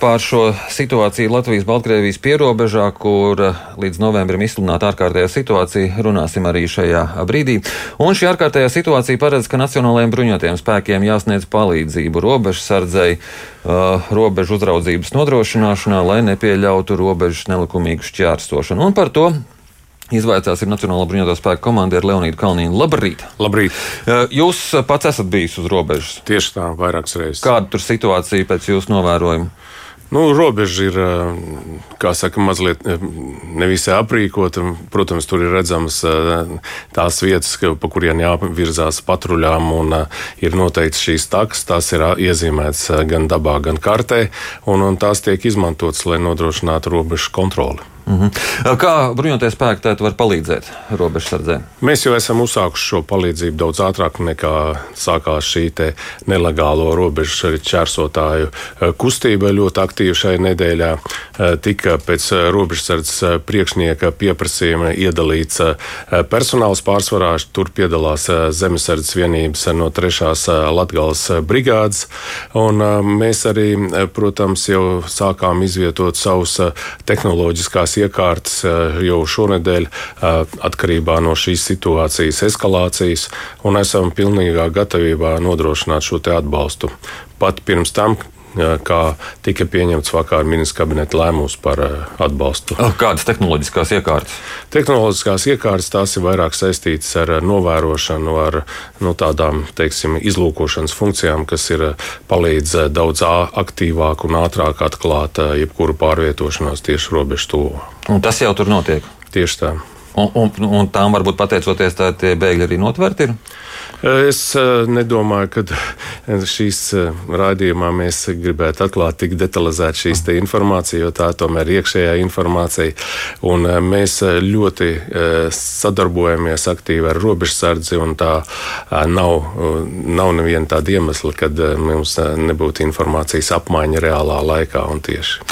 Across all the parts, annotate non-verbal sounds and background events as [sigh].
Par šo situāciju Latvijas-Baltkrievijas pierobežā, kur eh, līdz novembrim izsludināta ārkārtējā situācija, runāsim arī šajā brīdī. Un šī ārkārtējā situācija paredz, ka Nacionālajiem bruņotajiem spēkiem jāsniedz palīdzību robežsardzei, uh, robežu uzraudzības nodrošināšanā, lai nepieļautu robežas nelikumīgu šķērsošanu. Un par to Izvaicās ir Nacionāla bruņoto spēku komandieris Leonīda Kalniņa. Labrīt! Labrīt! Jūs pats esat bijis uz robežas. Tieši tā, vairākas reizes. Kāda tur situācija pēc jūsu novērojuma? Nu, robeža ir, kā saka, mazliet nevisai aprīkota. Protams, tur ir redzamas tās vietas, pa kurien jāvirzās patruļām, un ir noteikti šīs takas. Tās ir iezīmētas gan dabā, gan kartē, un, un tās tiek izmantotas, lai nodrošinātu robežu kontroli. -hmm. Kā bruņoties spēki tad var palīdzēt robežsardzē? Mēs jau esam uzsākuši šo palīdzību daudz ātrāk nekā sākās šī nelegālo robežu čērsotāju kustība. Ļoti aktīva šai nedēļā tika pēc robežsardzes priekšnieka pieprasījuma iedalīts personāls pārsvarā. Tur piedalās zemesardzes vienības no 3. Latgales brigādes. Un mēs arī, protams, jau sākām izvietot savus tehnoloģiskās iekārtas eh, jau šonadēļ eh, atkarībā no šīs situācijas eskalācijas, un esam pilnīgā gatavībā nodrošināt šo atbalstu. Pat pirms tam, kā tika pieņemts vakar ministra kabineta lēmums par atbalstu. Kādas tehnoloģiskās iekārtas? Tehnoloģiskās iekārtas tās ir vairāk saistītas ar novērošanu, ar nu, tādām teiksim, izlūkošanas funkcijām, kas ir palīdz daudz aktīvāk un ātrāk atklāt jebkuru pārvietošanos tieši robežu. Un tas jau tur notiek. Tieši tā. Un, un, un tām varbūt pateicoties, tā tie bēgļi arī notverti ir. Es eh, nedomāju, ka šīs eh, raidījumā mēs gribētu atklāt tik detalizēt šīs informāciju, jo tā tomēr ir iekšējā informācija. Un eh, mēs ļoti sadarbojamies aktīvi ar robežsardzi, un tā nav, nav neviena tāda iemesla, kad mums nebūtu informācijas apmaiņa reālā laikā un tieši.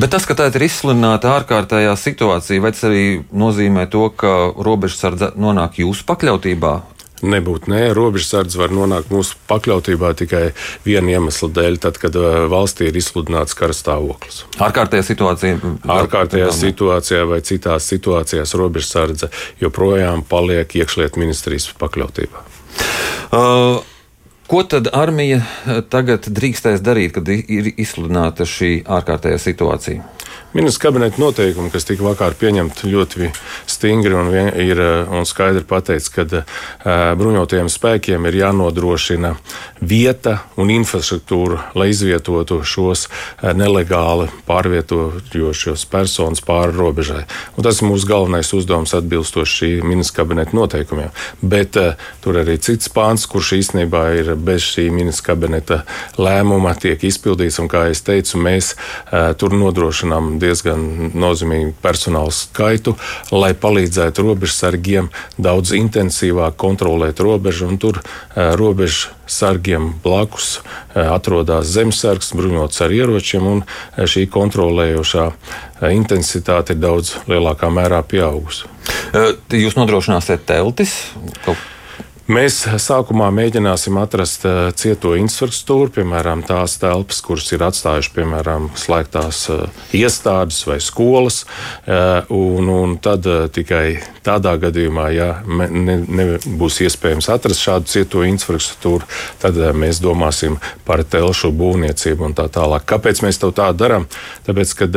Bet tas, ka tā ir izsludināta ārkārtējā situācija, vai tas arī nozīmē to, ka robežsardze nonāk jūsu pakļautībā? Nebūt nē, robežsardze var nonākt mūsu pakļautībā tikai viena iemesla dēļ, tad, kad uh, valstī ir izsludināts kara stāvoklis. Ārkārtējā situācijā. Ārkārtējā situācijā vai citās situācijās robežsardze joprojām paliek iekšlietu ministrijas pakļautībā. Uh, Ko tad armija uh, tagad drīkstēs darīt, kad ir izsludināta šī ārkārtējā situācija? Ministrs kabineta noteikumi, kas tika vakar pieņemti ļoti stingri un, vien, ir, eh, un skaidri pateicis, ka uh, bruņotajiem spēkiem ir jānodrošina vieta un infrastruktūra, lai izvietotu šos uh, nelegāli pārvietojošos personas pāri robežai. Un tas ir mūsu galvenais uzdevums atbilstoši šī ministra kabineta noteikumiem. Bet uh, tur arī cits pāns, kurš īstenībā ir bez šī ministra kabineta lēmuma, tiek izpildīts. Un, kā jau teicu, mēs tur nodrošinām diezgan nozīmīgu personāla skaitu, lai palīdzētu robežsargiem daudz intensīvāk kontrolēt robežu. Tur uh, robežsargiem blakus atrodas zemesargs, bruņots ar ieročiem, un šī kontrolējošā intensitāte ir daudz lielākā mērā pieaugusi. Jūs nodrošināsiet teltis? Kaut Mēs sākumā mēģināsim atrast uh, cieto infrastruktūru, piemēram, tās telpas, kuras ir atstājuši piemēram slēgtās uh, iestādes vai skolas. Uh, un, un tad tikai tādā gadījumā, ja nebūs ne, iespējams atrast šādu cieto infrastruktūru, tad mēs domāsim par telšu būvniecību un tā tālāk. Kāpēc mēs to tā darām? Tāpēc, ka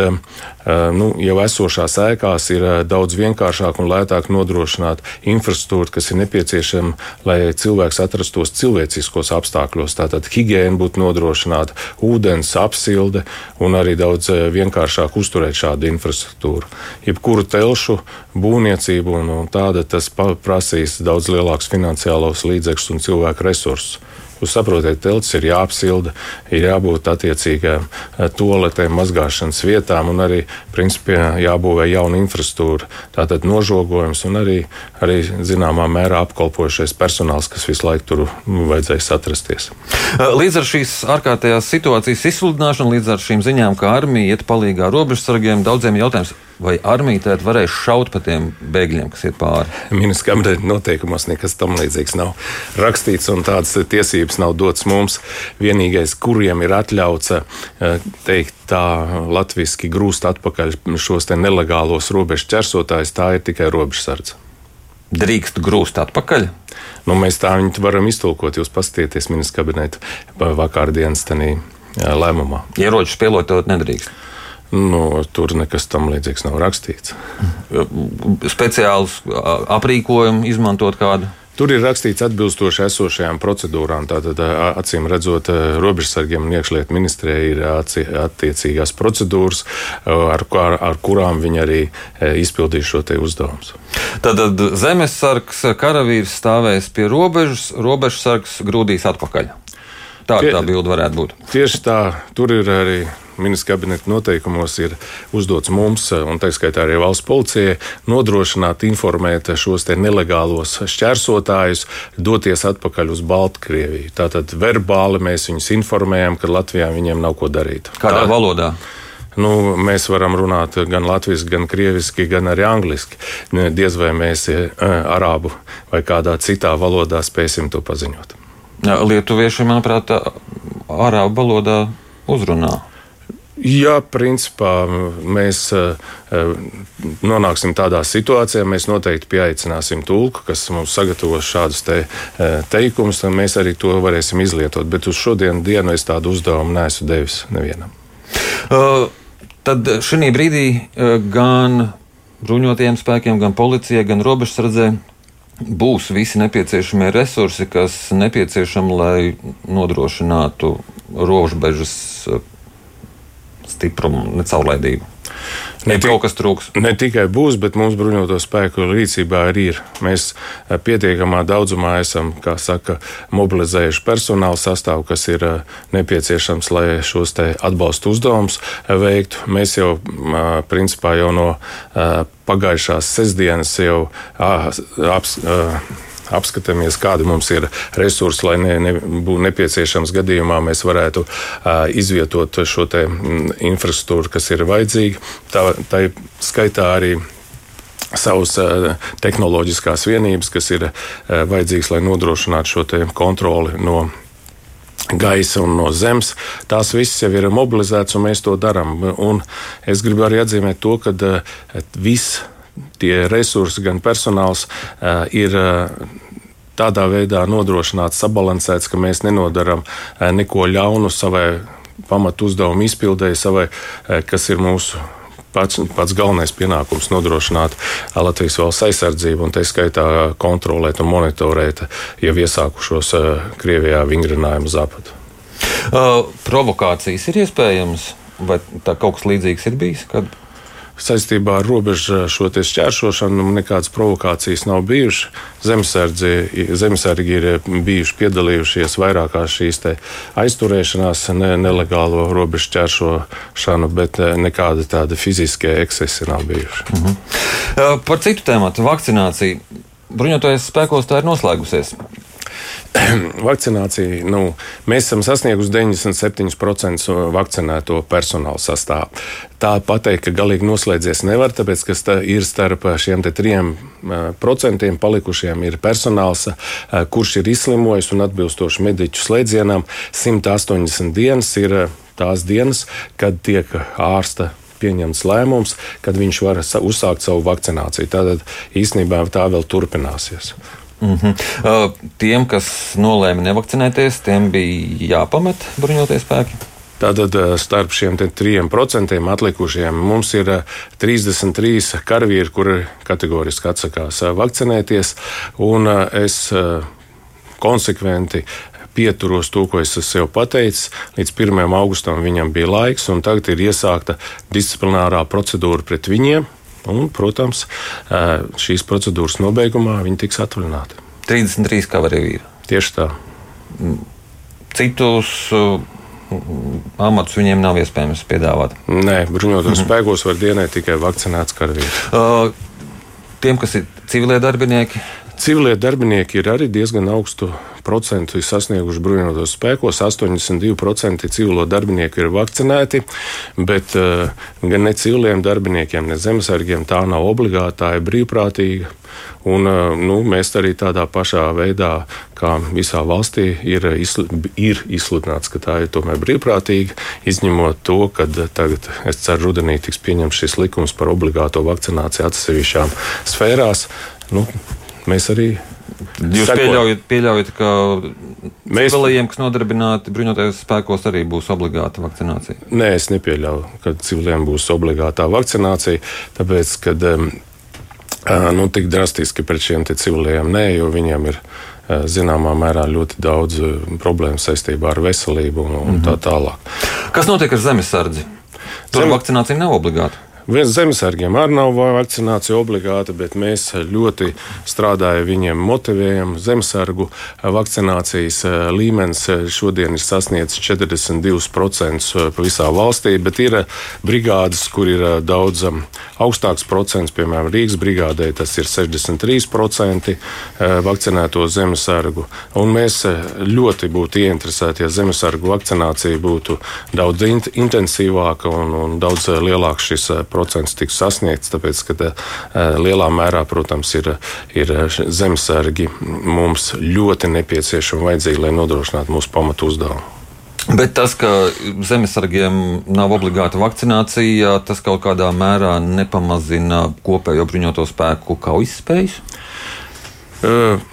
nu, jau esošās ēkās ir daudz vienkāršāk un lētāk nodrošināt infrastruktūru, kas ir nepieciešama lai cilvēks atrastos cilvēciskos apstākļos. Tātad higiēna būtu nodrošināta, ūdens, apsilde un arī daudz eh, vienkāršāk uzturēt šādu infrastruktūru. Jebkuru telšu būvniecību un, un tāda tas prasīs daudz lielākus finansiālos līdzekļus un cilvēku resursus. Jūs saprotat, telts ir jāapsilda, ir jābūt attiecīgām eh, toaletēm, mazgāšanas vietām un arī, principā, jābūvē jauna infrastruktūra. Tātad nožogojums un arī, arī zināmā mērā apkalpojušais personāls, kas visu laiku tur vajadzēs atrasties. Eh, līdz ar šīs ārkārtējās situācijas izsludināšanu, līdz ar šīm ziņām, ka armija iet palīgā robežsargiem, daudziem jautājums vai armija varēs šaut pa tiem bēgļiem, kas ir pāri? Ministrs kabineta noteikumos nekas tam līdzīgs nav rakstīts, un tādas tiesības nav dotas mums. Vienīgais, kuriem ir atļauts eh, teikt tā latviski grūst atpakaļ šos nelegālos robežu ķersotājus, tā ir tikai robežsardze. Drīkst grūst atpakaļ? Nu, mēs tā viņu varam iztulkot. Jūs paskatieties ministra kabineta vakardienas lēmumā. Ieročus pielietot nedrīkst. Nu, tur nekas tam līdzīgs nav rakstīts. Speciāls aprīkojumu izmantot kādu. Tur ir rakstīts atbilstoši esošajām procedūrām. Tātad, acīm redzot, robežsargiem un iekšlietu ministrijai ir attiecīgās procedūras, ar, ar, ar kurām viņi arī izpildīs šo uzdevumu. Tātad zemesargs karavīrs stāvēs pie robežas, robežsargs grūdīs atpakaļ. Tā Tie, tā bilde varētu būt. Tieši tā, tur ir arī ministra kabineta noteikumos ir uzdots mums, un tā skaitā arī valsts policijai, nodrošināt, informēt šos nelegālos šķērsotājus, doties atpakaļ uz Baltkrieviju. Tātad verbāli mēs viņus informējam, ka Latvijā viņiem nav ko darīt. Kādā tā, valodā? Nu, mēs varam runāt gan latviešu, gan krieviski, gan arī angliski. Diez vai mēs e, arābu vai kādā citā valodā spēsim to paziņot. Lietuvieši, manuprāt, arābu valodā uzrunā. Jā, principā mēs nonāksim tādā situācijā, mēs noteikti pieaicināsim tulku, kas mums sagatavos šādus te, teikumus, un mēs arī to varēsim izlietot. Bet uz šodienas dienu es tādu uzdevumu neesmu devis nevienam. Uh, tad šī brīdī gan bruņotajiem spēkiem, gan policijai, gan robežsardzē būs visi nepieciešamie resursi, kas nepieciešami, lai nodrošinātu robežas eh, stiprumu, necaurlaidību. Ne kaut kas trūks. Ne tikai būs, bet mums bruņoto spēku rīcībā arī ir. Mēs eh, pietiekamā daudzumā esam, kā saka, mobilizējuši personāla sastāvu, kas ir eh, nepieciešams, lai šos atbalstu uzdevumus veiktu. Mēs jau, principā, jau no pagājušās sestdienas jau aps, apskatāmies, kādi mums ir resursi, lai ne, ne, būtu nepieciešams gadījumā mēs varētu uh, izvietot šo te, infrastruktūru, kas ir vajadzīga. Tā, tā skaitā arī savas uh, tehnoloģiskās vienības, kas ir uh, vajadzīgas, lai nodrošinātu šo kontroli no gaisa un no zemes. Tās visas jau ir mobilizētas, un mēs to darām. Un es gribu arī atzīmēt to, ka uh, viss tie resursi, gan personāls uh, ir. Uh, Tādā veidā nodrošināts, sabalansēts, ka mēs nenodaram uh, neko ļaunu savai pamatu uzdevumu izpildēji, savai, kas ir mūsu pats, pats galvenais pienākums nodrošināt Latvijas valsts aizsardzību un tā skaitā kontrolēt un monitorēt jau iesākušos Krievijā vingrinājumu zapatu. Uh, provokācijas ir iespējamas, vai tā kaut kas līdzīgs ir bijis? Kad saistībā ar robežu šo šķēršošanu nekādas provokācijas nav bijušas. Zemesargi ir bijuši piedalījušies vairākās šīs aizturēšanās, ne, nelegālo robežu šķēršošanu, bet eh, nekāda tāda fiziskie ekscesi nav bijuši. -huh. Par citu tēmu - vakcināciju. Bruņoties spēkos tā ir noslēgusies. [clears throat] Vakcinācija, nu, mēs esam sasnieguši 97% vakcinēto personāla sastāvu. Tā pateikt, ka galīgi noslēdzies nevar, tāpēc, ka ir starp šiem trim procentiem palikušiem ir personāls, kurš ir izslimojis un atbilstoši mediķu slēdzienam 180 dienas ir tās dienas, kad tiek ārsta pieņemts lēmums, kad viņš var uzsākt savu vakcināciju. Tātad īstenībā tā vēl turpināsies. Mm -hmm. uh, tiem, kas nolēma nevakcinēties, tiem bija jāpamet bruņoties spēki. Tātad starp šiem trim procentiem atlikušiem mums ir 33 uh, karavīri, kuri kategoriski atsakās vakcinēties. Es konsekventi pieturos to, ko es jau pateicis. Līdz 1. augustam viņam bija laiks, un tagad ir iesākta disciplinārā procedūra pret viņiem. Un, protams, šīs procedūras nobeigumā viņi tiks atvaļināti. 33 karavīri. Tieši tā. Citus amatus viņiem nav iespējams piedāvāt. Nē, bruņotos mhm. spēkos var dienēt tikai vakcinēts karavīrs. Uh, tiem, kas ir civilie darbinieki, Civilie darbinieki ir arī diezgan augstu procentu sasnieguši bruņotos spēkos. 82% civilo darbinieku ir vakcinēti, bet uh, gan ne civiliem darbiniekiem, ne zemesargiem tā nav obligāta, tā ir brīvprātīga. Un, uh, nu, mēs arī tādā pašā veidā, kā visā valstī, ir, izsl ir izsludināts, ka tā ir tomēr brīvprātīga, izņemot to, ka tagad, es ceru, rudenī tiks pieņemts šis likums par obligāto vakcināciju atsevišķām sfērās. Nu, mēs arī Jūs Seko. pieļaujat, pieļaujat, ka mēs... civiliem, kas nodarbināti bruņotajos spēkos, arī būs obligāta vakcinācija? Nē, es nepieļauju, ka civiliem būs obligātā vakcinācija, tāpēc, ka nu, tik drastiski pret šiem civiliem nē, jo viņiem ir zināmā mērā ļoti daudz problēmu saistībā ar veselību un, un tā mhm. tālāk. Kas notiek ar zemesardzi? Tur Zem... vakcinācija nav obligāta. Viens zemesargiem arī nav vakcinācija obligāta, bet mēs ļoti strādājam viņiem, motivējam. Zemesargu vakcinācijas eh, līmenis eh, šodien ir sasniedzis 42% eh, visā valstī, bet ir brigādes, kur ir daudz augstāks procents, piemēram, Rīgas brigādē tas ir 63% vakcinēto zemesargu. Un mēs ļoti būtu ieinteresēti, ja zemesargu vakcinācija būtu daudz intensīvāka un, un daudz lielāks šis procents tiks sasniegts, tāpēc, ka eh, lielā mērā, protams, ir, ir zemesargi mums ļoti nepieciešami un vajadzīgi, lai nodrošinātu mūsu pamatu uzdevumu. Bet tas, ka zemesargiem nav obligāta vakcinācija, tas kaut kādā mērā nepamazina kopējo bruņoto spēku kaujas spējas?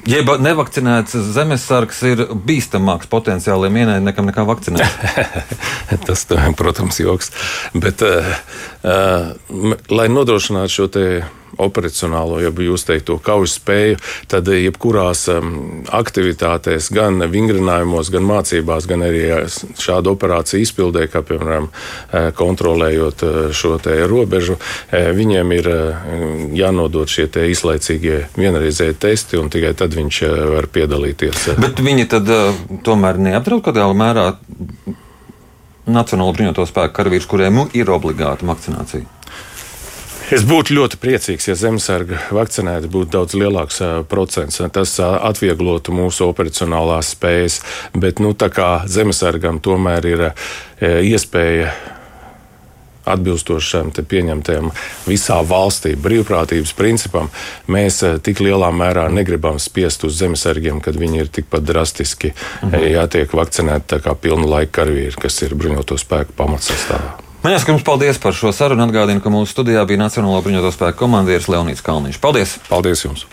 Jeb nevakcinēts zemesargs ir bīstamāks potenciāliem ienaidniekam nekā vakcinēts. [laughs] Tas, protams, joks. Bet, uh, lai nodrošinātu šo operacionālo, ja jūs teiktu, kaujas spēju, tad jebkurās aktivitātēs, gan vingrinājumos, gan mācībās, gan arī šādu operāciju izpildē, kā piemēram kontrolējot šo robežu, viņiem ir jānodod šie izlaicīgie vienreizēji testi un tikai tad viņš var piedalīties. Bet viņi tad tomēr neapdraud kādā mērā Nacionālo bruņoto spēku karavīrus, kuriem ir obligāta vakcinācija. Es būtu ļoti priecīgs, ja zemesarga vakcinēti būtu daudz lielāks procents. Tas atvieglotu mūsu operacionālās spējas, bet nu, tā kā zemesargam tomēr ir iespēja atbilstoši šiem pieņemtajam visā valstī brīvprātības principam, mēs tik lielā mērā negribam spiest uz zemesargiem, kad viņi ir tikpat drastiski mhm. jātiek vakcinēti kā pilna laika karavīri, kas ir bruņoto spēku pamatsastāvā. Man jāsaka, jums paldies par šo sarunu. Atgādinu, ka mūsu studijā bija Nacionālo bruņoto spēku komandieris Leonīds Kalniņš. Paldies! Paldies jums!